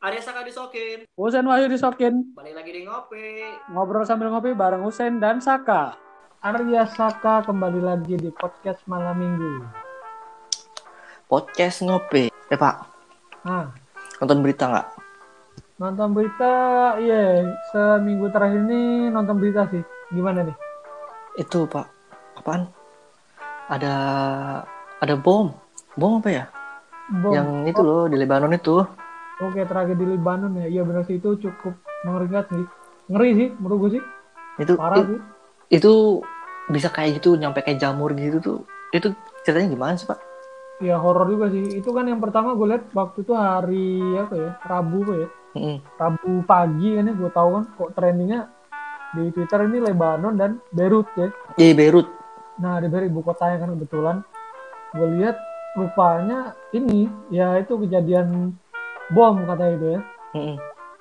Arya Saka disokin. Husen Wahyu disokin. Balik lagi di ngopi. Ngobrol sambil ngopi bareng Husen dan Saka. Arya Saka kembali lagi di podcast malam minggu. Podcast ngopi. Eh Pak, Nah, nonton berita nggak? nonton berita, iya, seminggu terakhir ini nonton berita sih. Gimana nih? Itu Pak, apaan? Ada ada bom. Bom apa ya? Bom. Yang itu loh di Lebanon itu. Oke, terakhir di Lebanon ya. Iya benar sih itu cukup mengerikan sih. Ngeri sih menurut gue sih. Itu Parah sih. itu bisa kayak gitu nyampe kayak jamur gitu tuh. Itu ceritanya gimana sih Pak? Ya horor juga sih. Itu kan yang pertama gue lihat waktu itu hari apa ya? Rabu apa ya? Mm-mm. Rabu pagi kan ya gue tahu kan kok trendingnya di Twitter ini Lebanon dan Beirut ya. Di Beirut. Nah di Beirut ibu kotanya kan kebetulan gue lihat rupanya ini ya itu kejadian bom katanya itu ya. Mm-mm.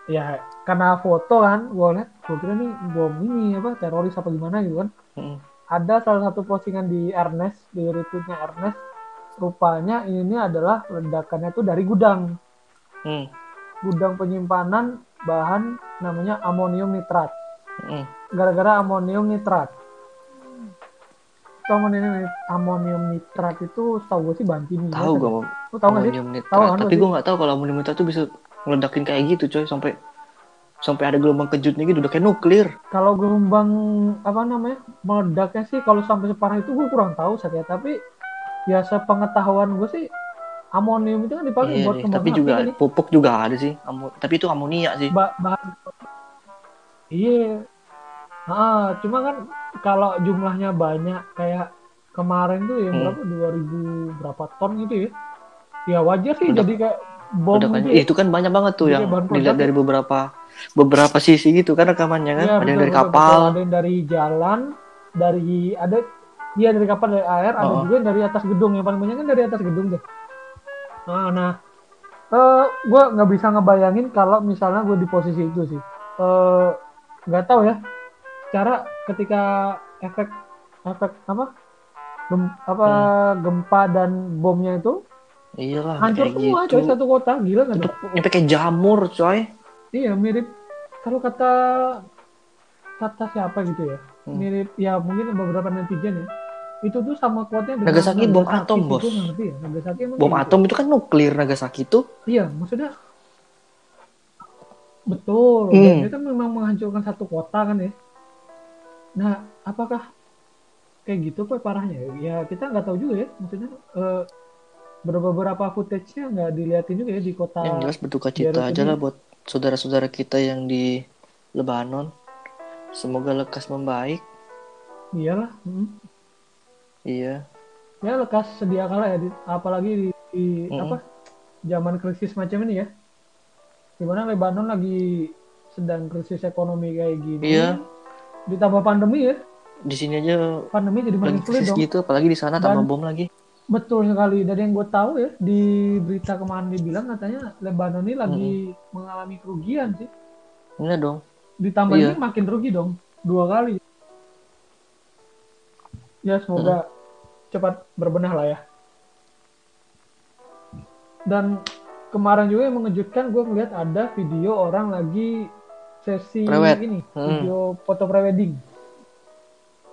Ya karena foto kan gue lihat gue kira nih bom ini apa teroris apa gimana gitu kan. Mm-mm. Ada salah satu postingan di Ernest di retweetnya Ernest rupanya ini adalah ledakannya tuh dari gudang Mm. gudang penyimpanan bahan namanya amonium nitrat Mm-mm. gara-gara amonium nitrat Itu amonium, amonium nitrat itu setahu gue sih bahan kimia Tahu gue Lu tahu nggak sih. Tahu kan Tapi gue nggak tahu kalau amonium nitrat tuh bisa ngeledakin kayak gitu coy sampai sampai ada gelombang kejutnya gitu udah kayak nuklir. kalau gelombang apa namanya meledaknya sih kalau sampai separah itu gue kurang tahu saya tapi ya sepengetahuan gue sih amonium itu kan dipakai Iya buat kembang tapi api juga kan ya. pupuk juga ada sih. Amo- tapi itu amonia sih. ba- bahan iya ah cuma kan kalau jumlahnya banyak kayak kemarin tuh yang Hmm. berapa 2000 berapa ton gitu ya ya wajar sih Ledak- jadi kayak bom Ledakannya- gitu ya. itu kan banyak banget tuh Jadi yang dilihat dari beberapa beberapa sisi gitu kan rekamannya kan. Iya, ada yang dari betul, kapal. betul. ada yang dari jalan dari ada iya dari kapal dari air ada Oh. juga yang dari atas gedung yang paling banyak kan dari atas gedung deh nah nah eh gue nggak bisa ngebayangin kalau misalnya gue di posisi itu sih Eh, nggak tahu ya cara ketika efek efek apa gem- apa gempa dan bomnya itu Iyalah hancur semua gitu. coy satu kota gila Itu tuh? nyampe kayak jamur coy. Iya mirip kalau kata kata siapa gitu ya Hmm. mirip ya mungkin beberapa netizen ya itu tuh sama kuatnya dengan Nagasaki bom atom, bos. ngerti ya Nagasaki Bom kayak atom itu kan nuklir Nagasaki tuh. gitu. iya maksudnya betul Hmm. itu memang menghancurkan satu kota kan ya nah apakah kayak gitu pak parahnya ya kita nggak tahu juga ya maksudnya eh, beberapa footage-nya nggak diliatin juga ya di kota Yang jelas berduka cita aja lah buat saudara-saudara kita yang di Lebanon. Semoga lekas membaik. iyalah mm. Iya. ya lekas sedia kala ya di- apalagi di, di Mm-mm. apa zaman krisis macam ini ya di mana Lebanon lagi sedang krisis ekonomi kayak gini Iya. ditambah pandemi ya Di sini aja pandemi jadi makin sulit krisis dong gitu, apalagi di sana tambah Dan- bom lagi. Betul sekali dari yang gue tahu ya di berita kemarin dibilang katanya Lebanon ini lagi mengalami kerugian sih Ini dong. ditambah Iya. ini makin rugi dong dua kali ya semoga cepat berbenah lah ya dan kemarin juga yang mengejutkan gue ngeliat ada video orang lagi sesi Prewed. ini Hmm. video foto prewedding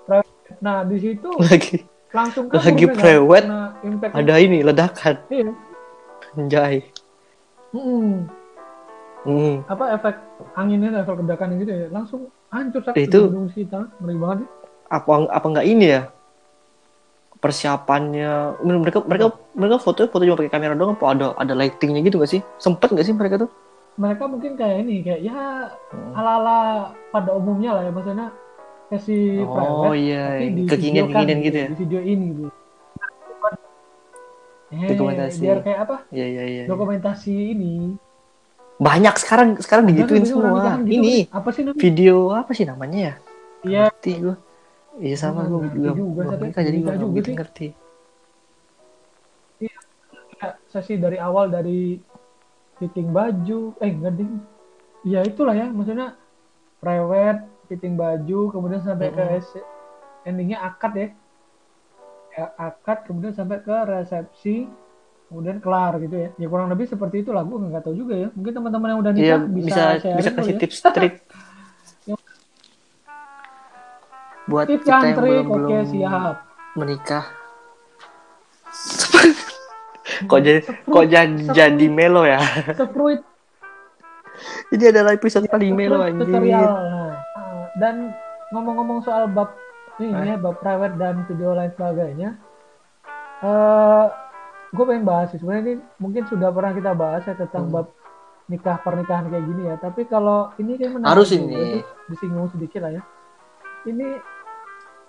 Pre- nah di situ Lagi langsung kan Lagi kena impact ada ini ledakan. iya. Anjay. Mm-mm. Hmm. apa efek anginnya efek ledakan gitu ya langsung hancur sak Itu- kita ngeri banget sih. Apa apa enggak ini ya? Persiapannya mereka mereka mereka foto foto cuma pakai kamera doang apa ada ada lightingnya gitu gak sih? Sempet gak sih mereka tuh? mereka mungkin kayak ini kayak ya Hmm. ala-ala pada umumnya lah ya maksudnya sesi Oh private iya, tapi di kekinian-kekinian gitu ya. di video ini gitu Eh, Dokumentasi. biar kayak apa Iya iya iya. iya. dokumentasi ini Banyak sekarang sekarang digituin orang semua. gitu Ini apa sih namanya video apa sih namanya ya? iya Ngerti gue. Iya sama Hmm, gue ngerti juga. juga, tapi jadi gue nggak sih. ngerti. kayak sesi dari awal dari fitting baju eh enggak ding ya itulah ya maksudnya prewed fitting baju kemudian sampai ke Mm-mm. es- endingnya akad ya Ya, akad kemudian sampai ke resepsi kemudian kelar gitu ya ya kurang lebih seperti itu lah gue nggak tahu juga ya mungkin teman-teman yang udah Iya nikah bisa sharing bisa kali kasih ya. tips trik buat tips kita yang trik belum oke belum siap menikah. kok jadi kok jadi, jadi melo ya? Sepruit Ini adalah episode paling melo anjir. tutorial dan ngomong-ngomong soal bab ini ya bab private dan video lain sebagainya eh gue pengen bahas sih sebenarnya ini mungkin sudah pernah kita bahas ya tentang Hmm. bab nikah pernikahan kayak gini ya tapi kalau ini kayak menarik Harus ini. disinggung sedikit lah ya ini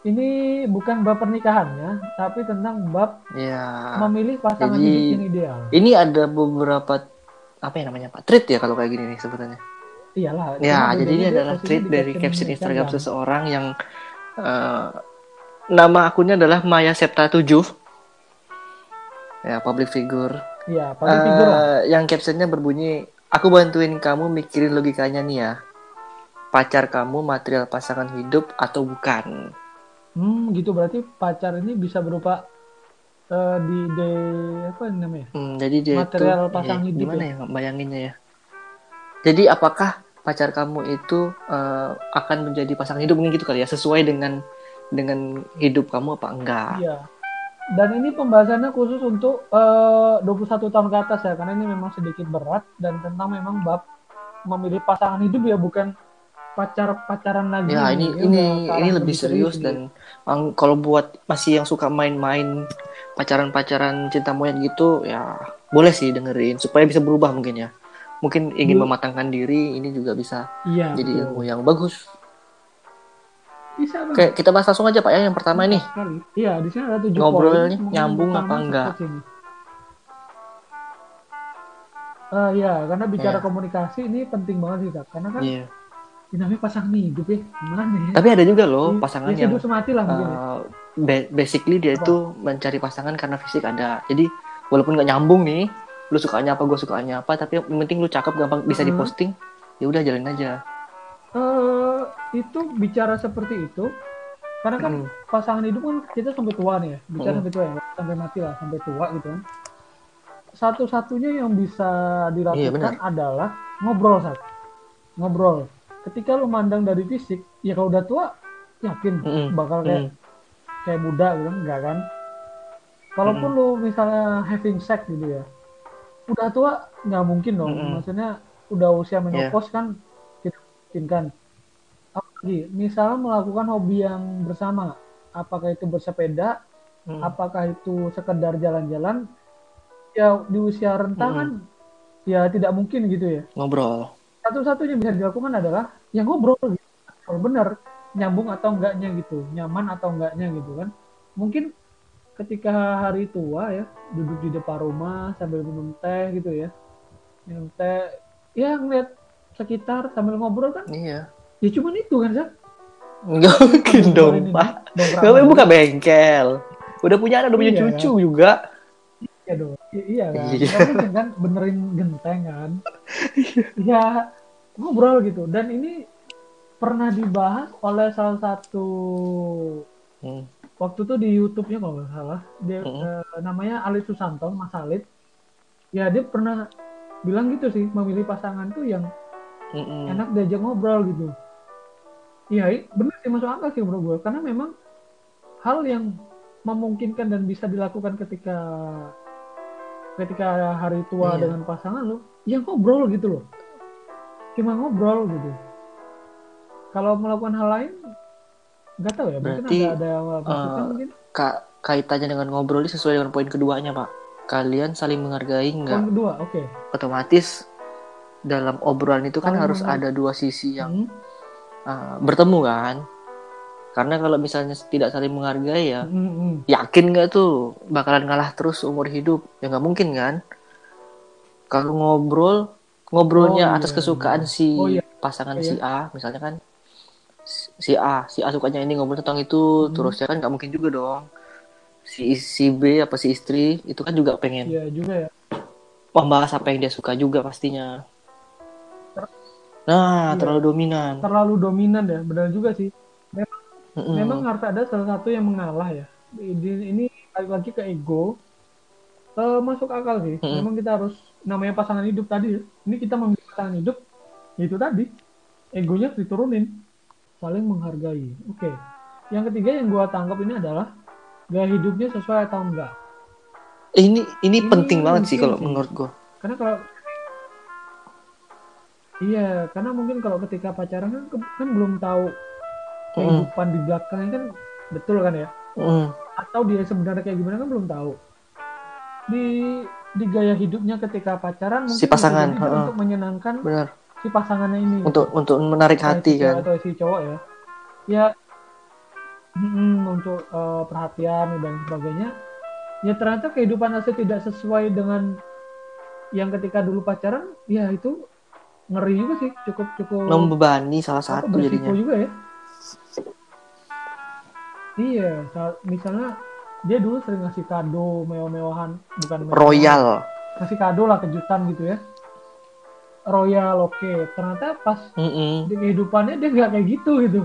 ini bukan bab pernikahannya tapi tentang bab Ya. memilih pasangan jadi- hidup yang ideal Ini ada beberapa apa yang namanya Pak? Treat ya kalau kayak gini nih sebutannya. Iyalah Ya, jadi ini adalah tweet dari caption Instagram Instagram. seseorang yang eh, nama akunnya adalah Maya Septa 7. Ya, public figure. iya public figure lah Eh, yang captionnya berbunyi, aku bantuin kamu mikirin logikanya nih ya. Pacar kamu material pasangan hidup atau bukan? Hmm, gitu berarti pacar ini bisa berupa eh, di de apa namanya? Hmm, jadi dia Material itu pasangan eh, hidup gimana ya bayanginnya ya? Jadi apakah pacar kamu itu eh, akan menjadi pasangan hidup mungkin gitu kali ya, sesuai dengan dengan hidup kamu apa enggak? Iya. Dan ini pembahasannya khusus untuk eh, 21 tahun ke atas ya, karena ini memang sedikit berat dan tentang memang bab memilih pasangan hidup ya bukan pacar pacaran lagi. Ya ini Ya, ini ini lebih serius dan ang- kalau buat masih yang suka main-main pacaran-pacaran cinta monyet gitu ya boleh sih dengerin supaya bisa berubah mungkin ya. Mungkin ingin Bu- mematangkan diri ini juga bisa iya. jadi betul. ilmu yang bagus. Bisa Bang. Oke, kita bahas langsung aja Pak ya yang pertama nih. Sekali. Iya, di sini ada tujuh Ngobrolnya nyambung apa enggak? ini. Eh, iya, karena bicara Ya. komunikasi ini penting banget sih, Kak. Karena kan Iya. ini namanya pasangan hidup ya. Gimana ya? Tapi ada juga loh Ya, pasangan ya, yang hidup semati lah ya. uh, ba- basically dia Apa? itu mencari pasangan karena fisik ada. Jadi walaupun nggak nyambung nih, lu sukanya apa, gue sukanya apa, tapi yang penting lu cakep gampang bisa Hmm. diposting, ya udah jalin aja. Eh, itu bicara seperti itu karena kan Hmm. pasangan hidup kan kita sampai tua nih ya bicara Hmm. sampai tua ya sampai mati lah sampai tua gitu kan satu-satunya yang bisa dilakukan Iya, benar. adalah ngobrol saat ngobrol ketika lu mandang dari fisik ya kalau udah tua yakin Mm-mm. bakal kayak Mm. kayak muda gitu enggak kan kalaupun lu misalnya having sex gitu ya udah tua nggak mungkin dong Mm-mm. maksudnya udah usia menopause kan tidak mungkin kan apalagi misalnya melakukan hobi yang bersama apakah itu bersepeda Mm. apakah itu sekedar jalan-jalan ya di usia rentang kan ya tidak mungkin gitu ya Ngobrol. satu-satunya bisa dilakukan adalah yang ngobrol gitu. Benar nyambung atau enggaknya gitu, nyaman atau enggaknya gitu kan. Mungkin ketika hari tua ya, duduk di depan rumah sambil minum teh gitu ya. Minum teh, ya ngeliat sekitar sambil ngobrol kan, Iya. ya cuman itu kan, Zak. Nggak mungkin dong, Pak. ini, dongkrak Gak boleh lagi. buka bengkel. Udah punya anak, udah punya Iya. cucu juga. Iya dong. I- iya kan. Iya. Nggak mungkin kan benerin genteng kan. ya ngobrol gitu. Dan ini pernah dibahas oleh salah satu Hmm. Waktu itu di YouTube-nya kalau nggak salah. Dia Hmm. eh, namanya Alit Susanto, Mas Alit. Ya dia pernah bilang gitu sih, memilih pasangan tuh yang Mm-mm. enak diajak ngobrol gitu. Iya, bener sih masuk akal sih menurut gue. Karena memang hal yang memungkinkan dan bisa dilakukan ketika ketika hari tua Iya. dengan pasangan lo, ya ngobrol gitu loh. Cuma ngobrol gitu. Kalau melakukan hal lain, nggak tahu ya. Mungkin Berarti, ada ada eh, mungkin. Ka- kaitannya dengan ngobrol ini sesuai dengan poin keduanya, Pak. Kalian saling menghargai nggak? Poin kedua, oke. Otomatis dalam obrolan itu kan Saling harus ada dua sisi yang Hmm. uh, bertemu kan. Karena kalau misalnya tidak saling menghargai ya, Hmm, hmm. yakin nggak tuh bakalan ngalah terus umur hidup? Ya nggak mungkin kan. Kalau ngobrol, ngobrolnya Oh, atas iya. kesukaan si Oh, iya. pasangan Iya. si A, misalnya kan si A, si A sukanya ini ngobrol tentang itu, Hmm. terus ya kan nggak mungkin juga dong. Si si B apa si istri itu kan juga pengen Iya juga ya. membahas apa yang dia suka juga pastinya. Nah, Iya. terlalu dominan. Terlalu dominan ya, benar juga sih. Mm-mm. Memang harus ada salah satu yang mengalah ya. Ini, ini balik lagi ke ego. eh, masuk akal sih. Mm-mm. Memang kita harus namanya pasangan hidup tadi. Ini kita memilih pasangan hidup, itu tadi. Egonya diturunin, saling menghargai. Oke. Yang ketiga yang gua tangkap ini adalah gaya hidupnya sesuai atau enggak. ini ini Ini penting banget sih kalau sih. menurut gue Karena kalau Iya, karena mungkin kalau ketika pacaran kan, kan belum tahu kehidupan di belakangnya kan betul kan ya? Mm. atau dia sebenarnya kayak gimana kan belum tahu di di gaya hidupnya ketika pacaran mungkin Si pasangan, heeh. untuk menyenangkan benar si pasangannya ini. Untuk untuk menarik Entah hati si kan. atau si cowok ya. Ya mm, untuk eh, perhatian dan sebagainya. Ya ternyata kehidupan asli tidak sesuai dengan yang ketika dulu pacaran ya itu ngeri juga sih. Cukup cukup membebani salah satu jadinya. juga ya. Iya saat- misalnya dia dulu sering ngasih kado mewah-mewahan bukan mewah royal. Ngasih kado lah kejutan gitu ya royal oke ternyata pas Mm-mm. di kehidupannya dia nggak kayak gitu gitu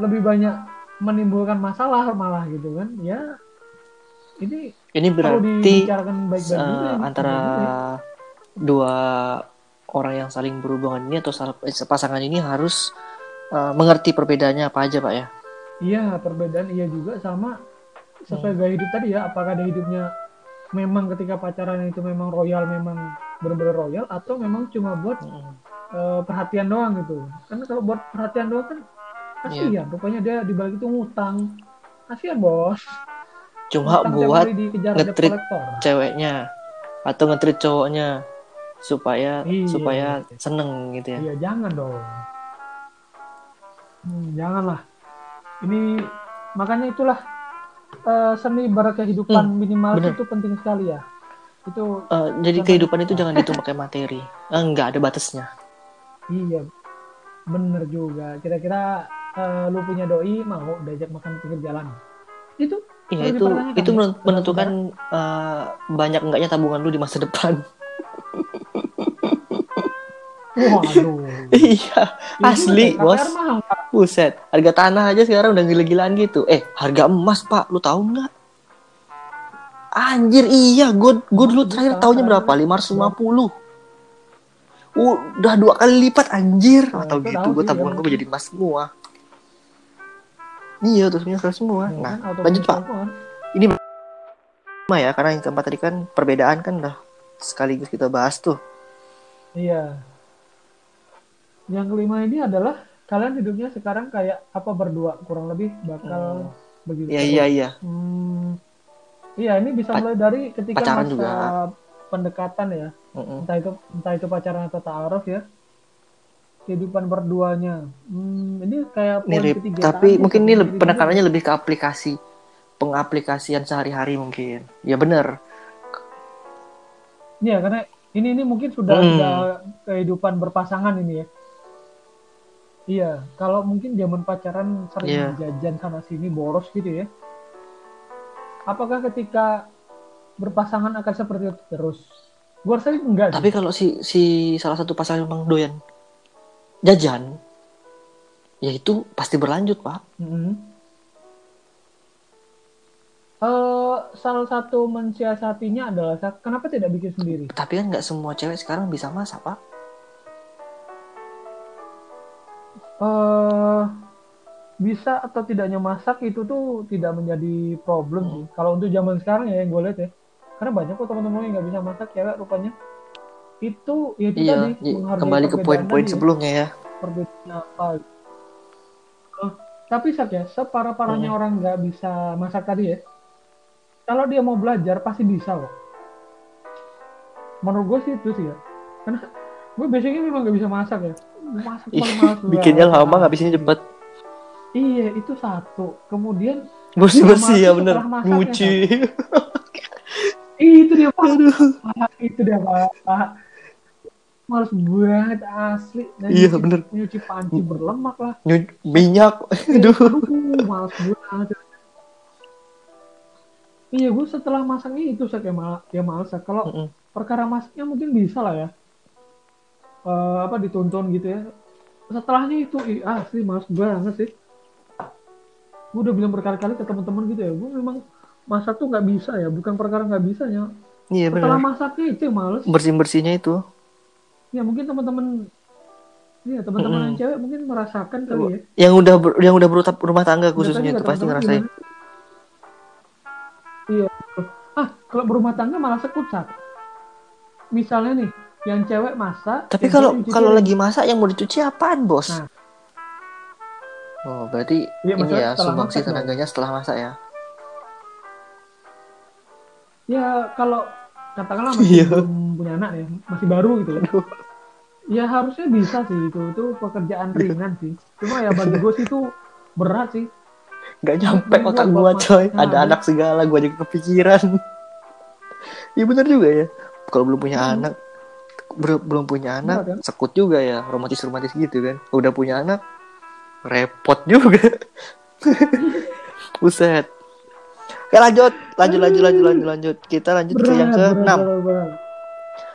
lebih banyak menimbulkan masalah malah gitu kan ya ini ini berarti eh, juga ini. antara Baik ya. dua orang yang saling berhubungan ini atau eh, pasangan ini harus eh, mengerti perbedaannya apa aja pak ya Iya, perbedaan iya juga sama sesuai gaya hidup tadi ya. Apakah dia hidupnya memang ketika pacaran itu memang royal, memang benar-benar royal, atau memang cuma buat Mm-mm. eh, perhatian doang gitu. Karena kalau buat perhatian doang kan kasihan. Rupanya dia dibalik itu ngutang. Kasihan bos. cuma Ngutang buat collector. ceweknya atau ngetrit cowoknya supaya Iya. supaya seneng gitu ya Iya, jangan dong. Hmm, janganlah. Ini makanya itulah eh, seni berkehidupan minimal bener. itu penting sekali ya. Itu Eh, jadi kehidupan itu jangan dihitung pakai materi Eh, enggak ada batasnya Iya, bener juga. Kira-kira eh, lu punya doi mau diajak makan pinggir jalan? Itu Iya itu itu kan, ya? menentukan eh, banyak enggaknya tabungan lu di masa depan. waduh. iya, asli bos. Buset, harga tanah aja sekarang udah gila-gilaan gitu. Eh, harga emas pak, lu tahu nggak? Anjir iya, gue gue dulu terakhir tahunnya berapa? 550 Udah dua kali lipat anjir. Nah, Atau itu gitu, gue tabungan gue menjadi emas semua. Iya, terus punya semua. Nah, lanjut pak. Ini sama ya, karena yang keempat tadi kan perbedaan kan udah sekaligus kita bahas tuh. Iya. Yang kelima ini adalah kalian hidupnya sekarang kayak apa berdua kurang lebih bakal begitu. Iya iya iya. Hmm, iya ini bisa mulai dari ketika pacaran masa juga. pendekatan ya. Mm-mm. entah itu entah itu pacaran atau ta'aruf ya kehidupan berduanya hmm, ini kayak poin Mirip, ketiga tapi mungkin ini lebih, penekanannya lebih ke aplikasi pengaplikasian sehari-hari mungkin. Ya bener. Iya karena ini ini mungkin sudah Hmm. sudah kehidupan berpasangan ini ya iya kalau mungkin zaman pacaran sering Iya. jajan sana sini boros gitu ya apakah ketika berpasangan akan seperti itu terus gua rasa enggak sih. Tapi kalau si si salah satu pasangan memang doyan jajan, ya itu pasti berlanjut pak. Mhm. Eh, salah satu mensiasatinya adalah kenapa tidak bikin sendiri? Tapi kan nggak semua cewek sekarang bisa masak pak. eh bisa atau tidaknya masak itu tuh tidak menjadi problem sih. Kalau untuk zaman sekarang ya yang gue lihat ya, karena banyak kok teman-teman yang nggak bisa masak cewek rupanya. Itu ya itu Iya, tadi i- menghargai kembali ke perbedaan poin-poin ya. sebelumnya ya. perbedaannya apa Eh, tapi sak ya separah-parahnya Hmm. orang nggak bisa masak tadi ya kalau dia mau belajar pasti bisa loh menurut gue sih itu sih ya karena gue biasanya memang nggak bisa masak ya masak paling males Bikinnya lama ngabisinnya cepet. Iya itu satu kemudian Bersih bersih Iya, ya masaknya, Nyuci. Ih, itu dia pak Ah, itu dia pak Ah, males banget asli Nah, Iya, nyuci- bener. nyuci panci berlemak lah Nyu- minyak. Aduh. Aduh, males banget. Iya, gue setelah masaknya itu saya kayak mal ya males. ya. Kalau Mm-mm. perkara masaknya mungkin bisa lah ya. Eh, apa dituntun gitu ya. Setelahnya itu ih, asli males banget sih. Gue udah bilang berkali-kali ke teman-teman gitu ya. Gue memang masak tuh nggak bisa ya bukan perkara nggak bisanya iya setelah masaknya itu yang males bersih bersihnya itu ya mungkin teman-teman Iya teman-teman yang cewek mungkin merasakan kali ya. yang udah ber- yang udah berutap rumah tangga khususnya itu pasti ngerasain. Iya. Ah kalau berumah tangga malah sekut Sat. Misalnya nih yang cewek masak. tapi kalau kalau lagi masak yang mau dicuci apaan bos Nah. Oh berarti Iya, ini maksudnya ya sumbangsi tenaganya setelah masak ya ya kalau katakanlah masih Iya. belum punya anak ya masih baru gitu ya. Ya harusnya bisa sih itu itu pekerjaan ringan sih. Cuma ya bagi gue sih itu berat sih. nggak nyampe otak buat coy masak. ada Nah, anak segala gua juga kepikiran iya bener juga ya kalau belum punya Hmm. anak belum punya anak Bener, kan? sekut juga ya romantis romantis gitu kan udah punya anak repot juga buset Oke lanjut lanjut lanjut lanjut lanjut lanjut kita lanjut ke Berat, yang ke enam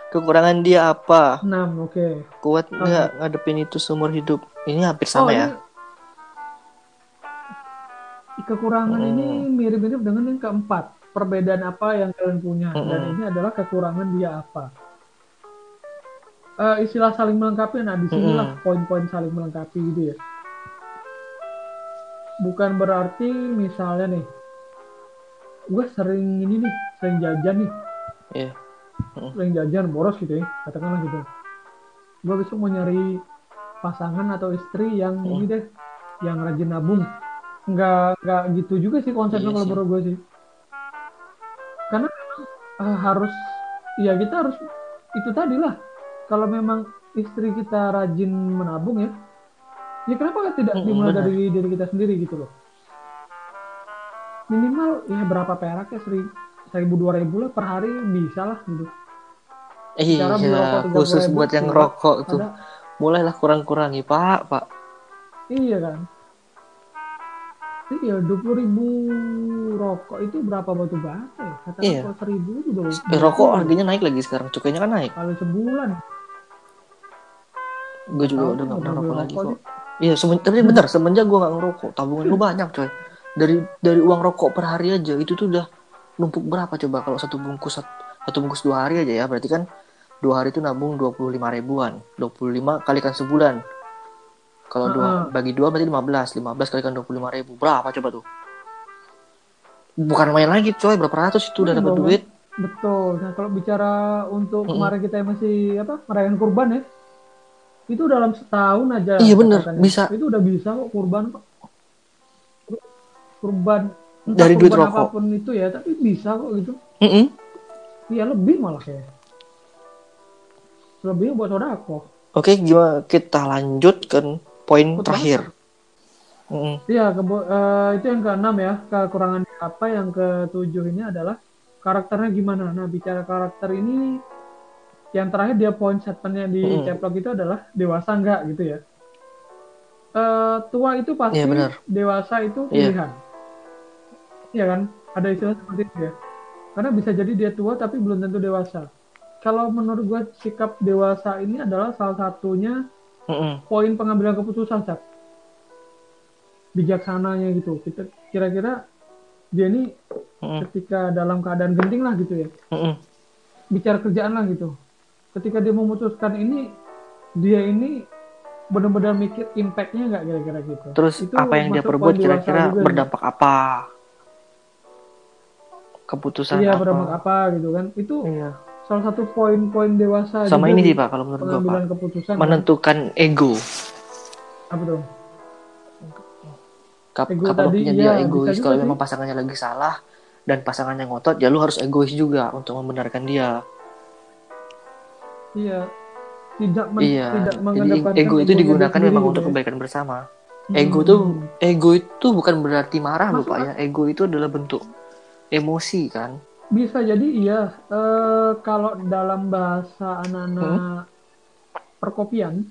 kekurangan dia apa Enam, oke. kuat nggak ngadepin itu seumur hidup ini hampir sama Oh, ya ini- Kekurangan Hmm. ini mirip-mirip dengan yang keempat. Perbedaan apa yang kalian punya dan Hmm. ini adalah kekurangan dia apa. Eh, istilah saling melengkapi, nah di sinilah Hmm. poin-poin saling melengkapi gitu ya. Bukan berarti misalnya nih, gue sering ini nih, sering jajan nih, Iya. sering jajan boros gitu ya, katakanlah gitu. Gue besok mau nyari pasangan atau istri yang Hmm. ini deh, yang rajin nabung. Nggak nggak gitu juga sih konsepnya Iya kalau menurut gue sih. Karena eh, harus, ya kita harus itu tadi lah. Kalau memang istri kita rajin menabung ya, ya kenapa tidak dimulai dari diri kita sendiri gitu loh. Minimal ya berapa perak ya seribu, seribu dua ribu lah per hari bisa lah gitu. Cara beli rokok iya 30.000 khusus buat yang rokok tuh Ada mulailah kurang-kurangi pak pak Iya kan. Iya, dua puluh ribu rokok itu berapa batu bata ya? Katakan Iya. kalau seribu udah Eh, rokok harganya naik lagi sekarang cukainya kan naik kali sebulan. gue juga udah nggak pernah rokok lagi rokok kok iya semen tapi bener semenjak gue nggak ngerokok tabungan gue banyak coy dari dari uang rokok per hari aja itu tuh udah numpuk berapa coba kalau satu bungkus sat- satu bungkus dua hari aja ya berarti kan dua hari itu nabung dua puluh lima ribuan dua puluh lima kalikan sebulan kalau dua Heeh. bagi dua berarti lima belas lima belas kalikan dua puluh lima ribu berapa coba tuh bukan main lagi coy berapa ratus itu udah Iya, dapat duit Betul. Nah, kalau bicara untuk Mm-mm. kemarin kita yang masih apa? merayakan kurban ya. Itu dalam setahun aja. Iya, bener. katakan ya. Bisa. Itu udah bisa kok kurban kok. Kurban entah Dari duit kurban rokok. apa pun itu ya, tapi bisa kok gitu. Mm-mm. Iya, lebih malah kayak. Lebih buat sodako. Oke, gimana kita lanjut ke poin terakhir. Iya, kebo- eh, itu yang keenam ya. Kekurangan apa yang ketujuh ini adalah karakternya gimana. Nah, bicara karakter ini, yang terakhir dia poin statementnya di caplok itu adalah dewasa enggak gitu ya. Eh, tua itu pasti, benar. dewasa itu Iya. pilihan. Iya kan? Ada istilah seperti itu ya. Karena bisa jadi dia tua tapi belum tentu dewasa. Kalau menurut gue sikap dewasa ini adalah salah satunya Mm-mm. poin pengambilan keputusan Cat. bijaksananya gitu kita kira-kira dia ini Mm-mm. ketika dalam keadaan genting lah gitu ya Mm-mm. bicara kerjaan lah gitu ketika dia memutuskan ini dia ini benar-benar mikir impactnya nggak kira-kira gitu Terus Itu apa yang dia perbuat kira-kira juga nih. berdampak apa? Keputusan iya apa? berdampak apa gitu kan itu Iya. salah satu poin-poin dewasa Sama juga ini sih Pak kalau menurut gua Pak. keputusan kan. Menentukan ego. apa tuh Kap Ego kapan tadi, iya, dia egois. bisa juga Kalau memang pasangannya lagi salah dan pasangannya ngotot, ya lu harus egois juga untuk membenarkan dia. Iya tidak men- iya. tidak Jadi mengedepankan ego itu digunakan sendiri memang untuk ya. kebaikan bersama. Hmm. Ego tuh ego itu bukan berarti marah Pak ya. Ego itu adalah bentuk emosi kan. Bisa jadi iya. Eh, kalau dalam bahasa anak-anak perkopian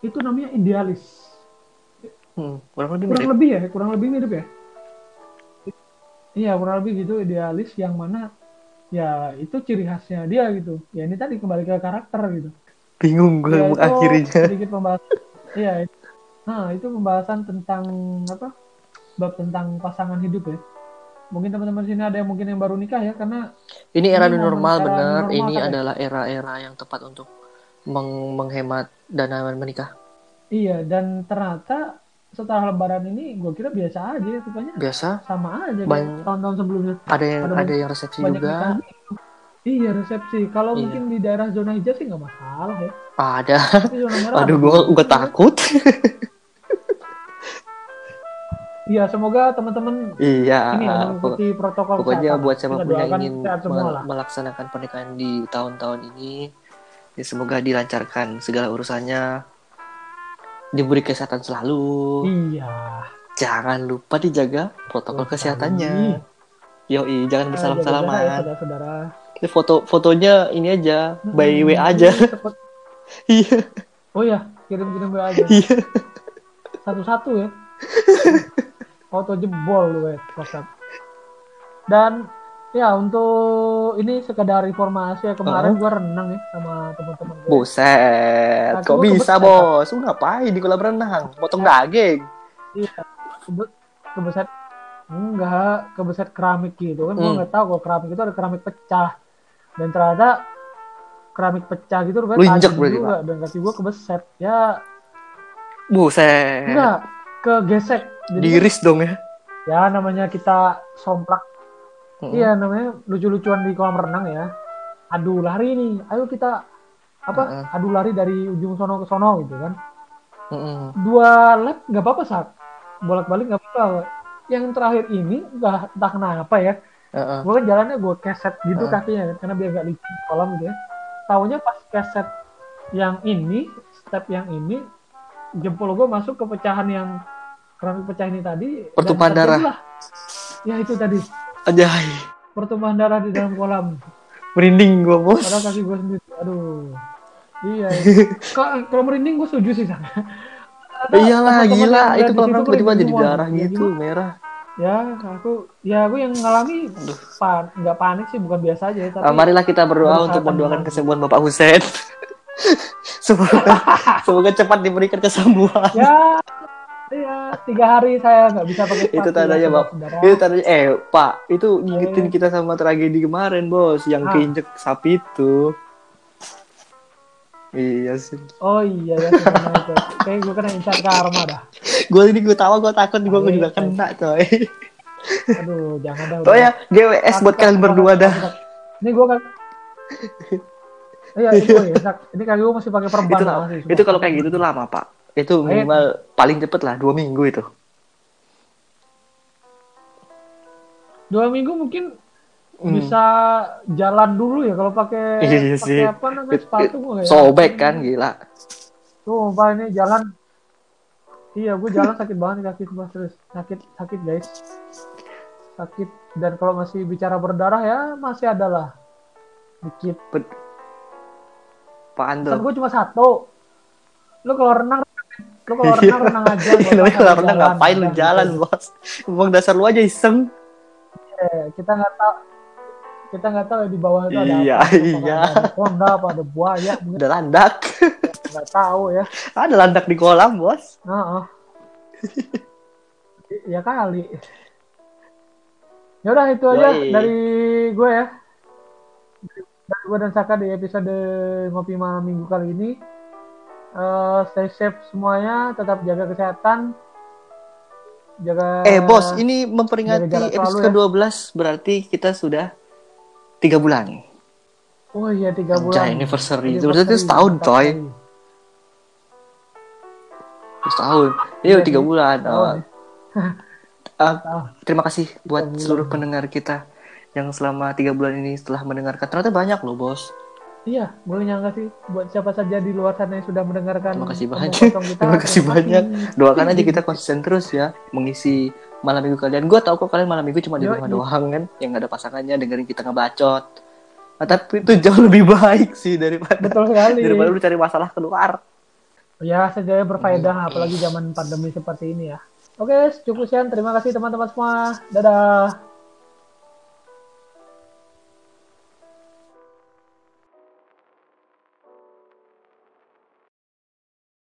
itu namanya idealis. Hmm, kurang lebih Kurang mirip. lebih ya, kurang lebih mirip ya. Iya, kurang lebih gitu idealis yang mana ya itu ciri khasnya dia gitu. Ya ini tadi kembali ke karakter gitu. Bingung gue Ya, itu mengakhirinya. sedikit pembahasan. Iya. itu- Nah, itu pembahasan tentang apa? Bab tentang pasangan hidup ya. mungkin teman-teman sini ada yang mungkin yang baru nikah ya karena Ini era Ini normal era bener. new normal Ini kan adalah era-era yang tepat untuk meng- menghemat dana menikah. iya dan ternyata setelah lebaran ini gue kira biasa aja ya rupanya Biasa. sama aja kayak Banyak- tahun-tahun sebelumnya Ada yang Ada ada yang resepsi juga. gitu. iya resepsi kalau Iya. mungkin di daerah zona hijau sih nggak masalah ya Ada. Aduh, juga. gua takut. iya semoga teman-teman iya. ini ya pokok- mengikuti protokol Pokoknya kesehatan. buat siapa pun yang ingin mel- melaksanakan pernikahan di tahun-tahun ini, ya semoga dilancarkan segala urusannya, diberi kesehatan selalu. iya Jangan lupa dijaga protokol Betul kesehatannya. Yoi, jangan Jaga-jaga ya, bersalam-salaman. saudara-saudara Ini foto fotonya ini aja, by Hmm, way aja. ini cepet. Iya, oh ya kirim-kirim WA aja iya. satu-satu ya foto jebol lu WhatsApp dan ya untuk ini sekedar informasi ya kemarin Uh-huh. gua renang ya sama teman-teman gue Buset, Kaki kok bisa bos? Lu ngapain di kolam renang? Potong daging? iya kebe- kebeset enggak kebeset keramik gitu kan Hmm. nggak tahu kalau keramik itu ada keramik pecah dan ternyata keramik pecah gitu rupanya Lu injek juga dan kaki gua kebeset ya Buset. enggak kegesek jadi Diiris dong ya. ya namanya kita somplak Mm-mm. Iya namanya lucu-lucuan di kolam renang ya. Adu lari nih, ayo kita apa? Heeh. Adu lari dari ujung sono ke sono gitu kan. Mm-mm. Dua lap nggak apa-apa sak, bolak-balik nggak apa-apa. Yang terakhir ini nggak entah kenapa ya, Heeh. gue kan jalannya gue keset gitu Heeh. kakinya karena biar nggak licin kolam gitu ya. Taunya pas keset yang ini, step yang ini, jempol gue masuk ke pecahan yang keramik pecah ini tadi. Pertumpahan darah. Ya itu tadi Anjay. pertumpahan darah di dalam kolam. Merinding gua, Bos. Padahal kaki gue sendiri. Aduh. Iya. iya. Ka- Kalau merinding gue setuju sih. San. Ada Iyalah, gila. Itu kolam tiba-tiba jadi darah Ya, gitu, merah. Ya, aku ya aku yang ngalami pan nggak panik sih bukan biasa aja tapi Ah, marilah kita berdoa untuk mendoakan kesembuhan Bapak Husein. semoga, semoga cepat diberikan kesembuhan. ya ya tiga hari saya nggak bisa pakai sepatu itu ya, tandanya, saudara-saudara. Itu tandanya, eh, Pak, itu ngingetin kita sama tragedi kemarin, Bos, yang Ah. keinjek sapi itu. Iya sih. Oh iya ya. Kayak gue kena incar karma dah. Gue ini gue tahu gue takut gue Amin. juga kena, coy. Aduh, jangan dah. Oh ya, GWS buat kalian berdua dah. Ini gue kan. Iya, ini gue ya. Ini kaki gue masih pakai perban Itu masih, Itu kalau kayak gitu tuh lama, Pak. Itu minimal paling cepet lah dua minggu itu. dua minggu mungkin Hmm. bisa jalan dulu ya kalau pakai Iya pakai sih. apa namanya sepatu gue ya. Sobek kan, gila. Tuh, Pak ini jalan. Iya, gue jalan sakit banget kaki semua terus sakit sakit guys. Sakit dan kalau masih bicara berdarah ya masih ada lah dikit. Apaan Pesan tuh? gue cuma satu. Lu kalau renang lu kalau renang renang aja. usah kalau renang ngapain lu jalan. Bos? Emang dasar lu aja iseng. Eh, kita nggak tahu kita nggak tahu ya di bawah itu ada Iya, apa. Iya. Ada honda apa ada buaya mungkin Ada landak. nggak tahu ya. Ada landak di kolam, Bos. Heeh. ya kali. Ya udah itu aja Yoi. dari gue ya. Dari gue dan Saka di episode ngopi malam minggu kali ini. Eh, stay safe semuanya, tetap jaga kesehatan. Jaga Eh, Bos, ini memperingati episode selalu ya. ke-12 berarti kita sudah tiga bulan. Oh iya tiga bulan. Anjay, anniversary. Itu berarti setahun, mantap coy. Setahun. Ini Iya udah tiga sih, bulan. setahun Oh, Setahun. terima kasih buat seluruh pendengar kita yang selama tiga bulan ini setelah mendengarkan. Ternyata banyak loh, Bos. Iya, gue nyangka sih buat siapa saja di luar sana yang sudah mendengarkan. Terima kasih banyak. kita, Terima kasih banyak. Doakan aja kita konsisten terus ya mengisi malam minggu kalian. Gue tau kok kalian malam minggu cuma di Yoi. rumah doang kan, yang gak ada pasangannya dengerin kita ngebacot. Nah, tapi itu jauh lebih baik sih daripada Betul sekali. daripada lu cari masalah keluar. Ya, saja berfaedah, Hmm. apalagi zaman pandemi seperti ini ya. Oke, cukup sekian. Terima kasih teman-teman semua. Dadah.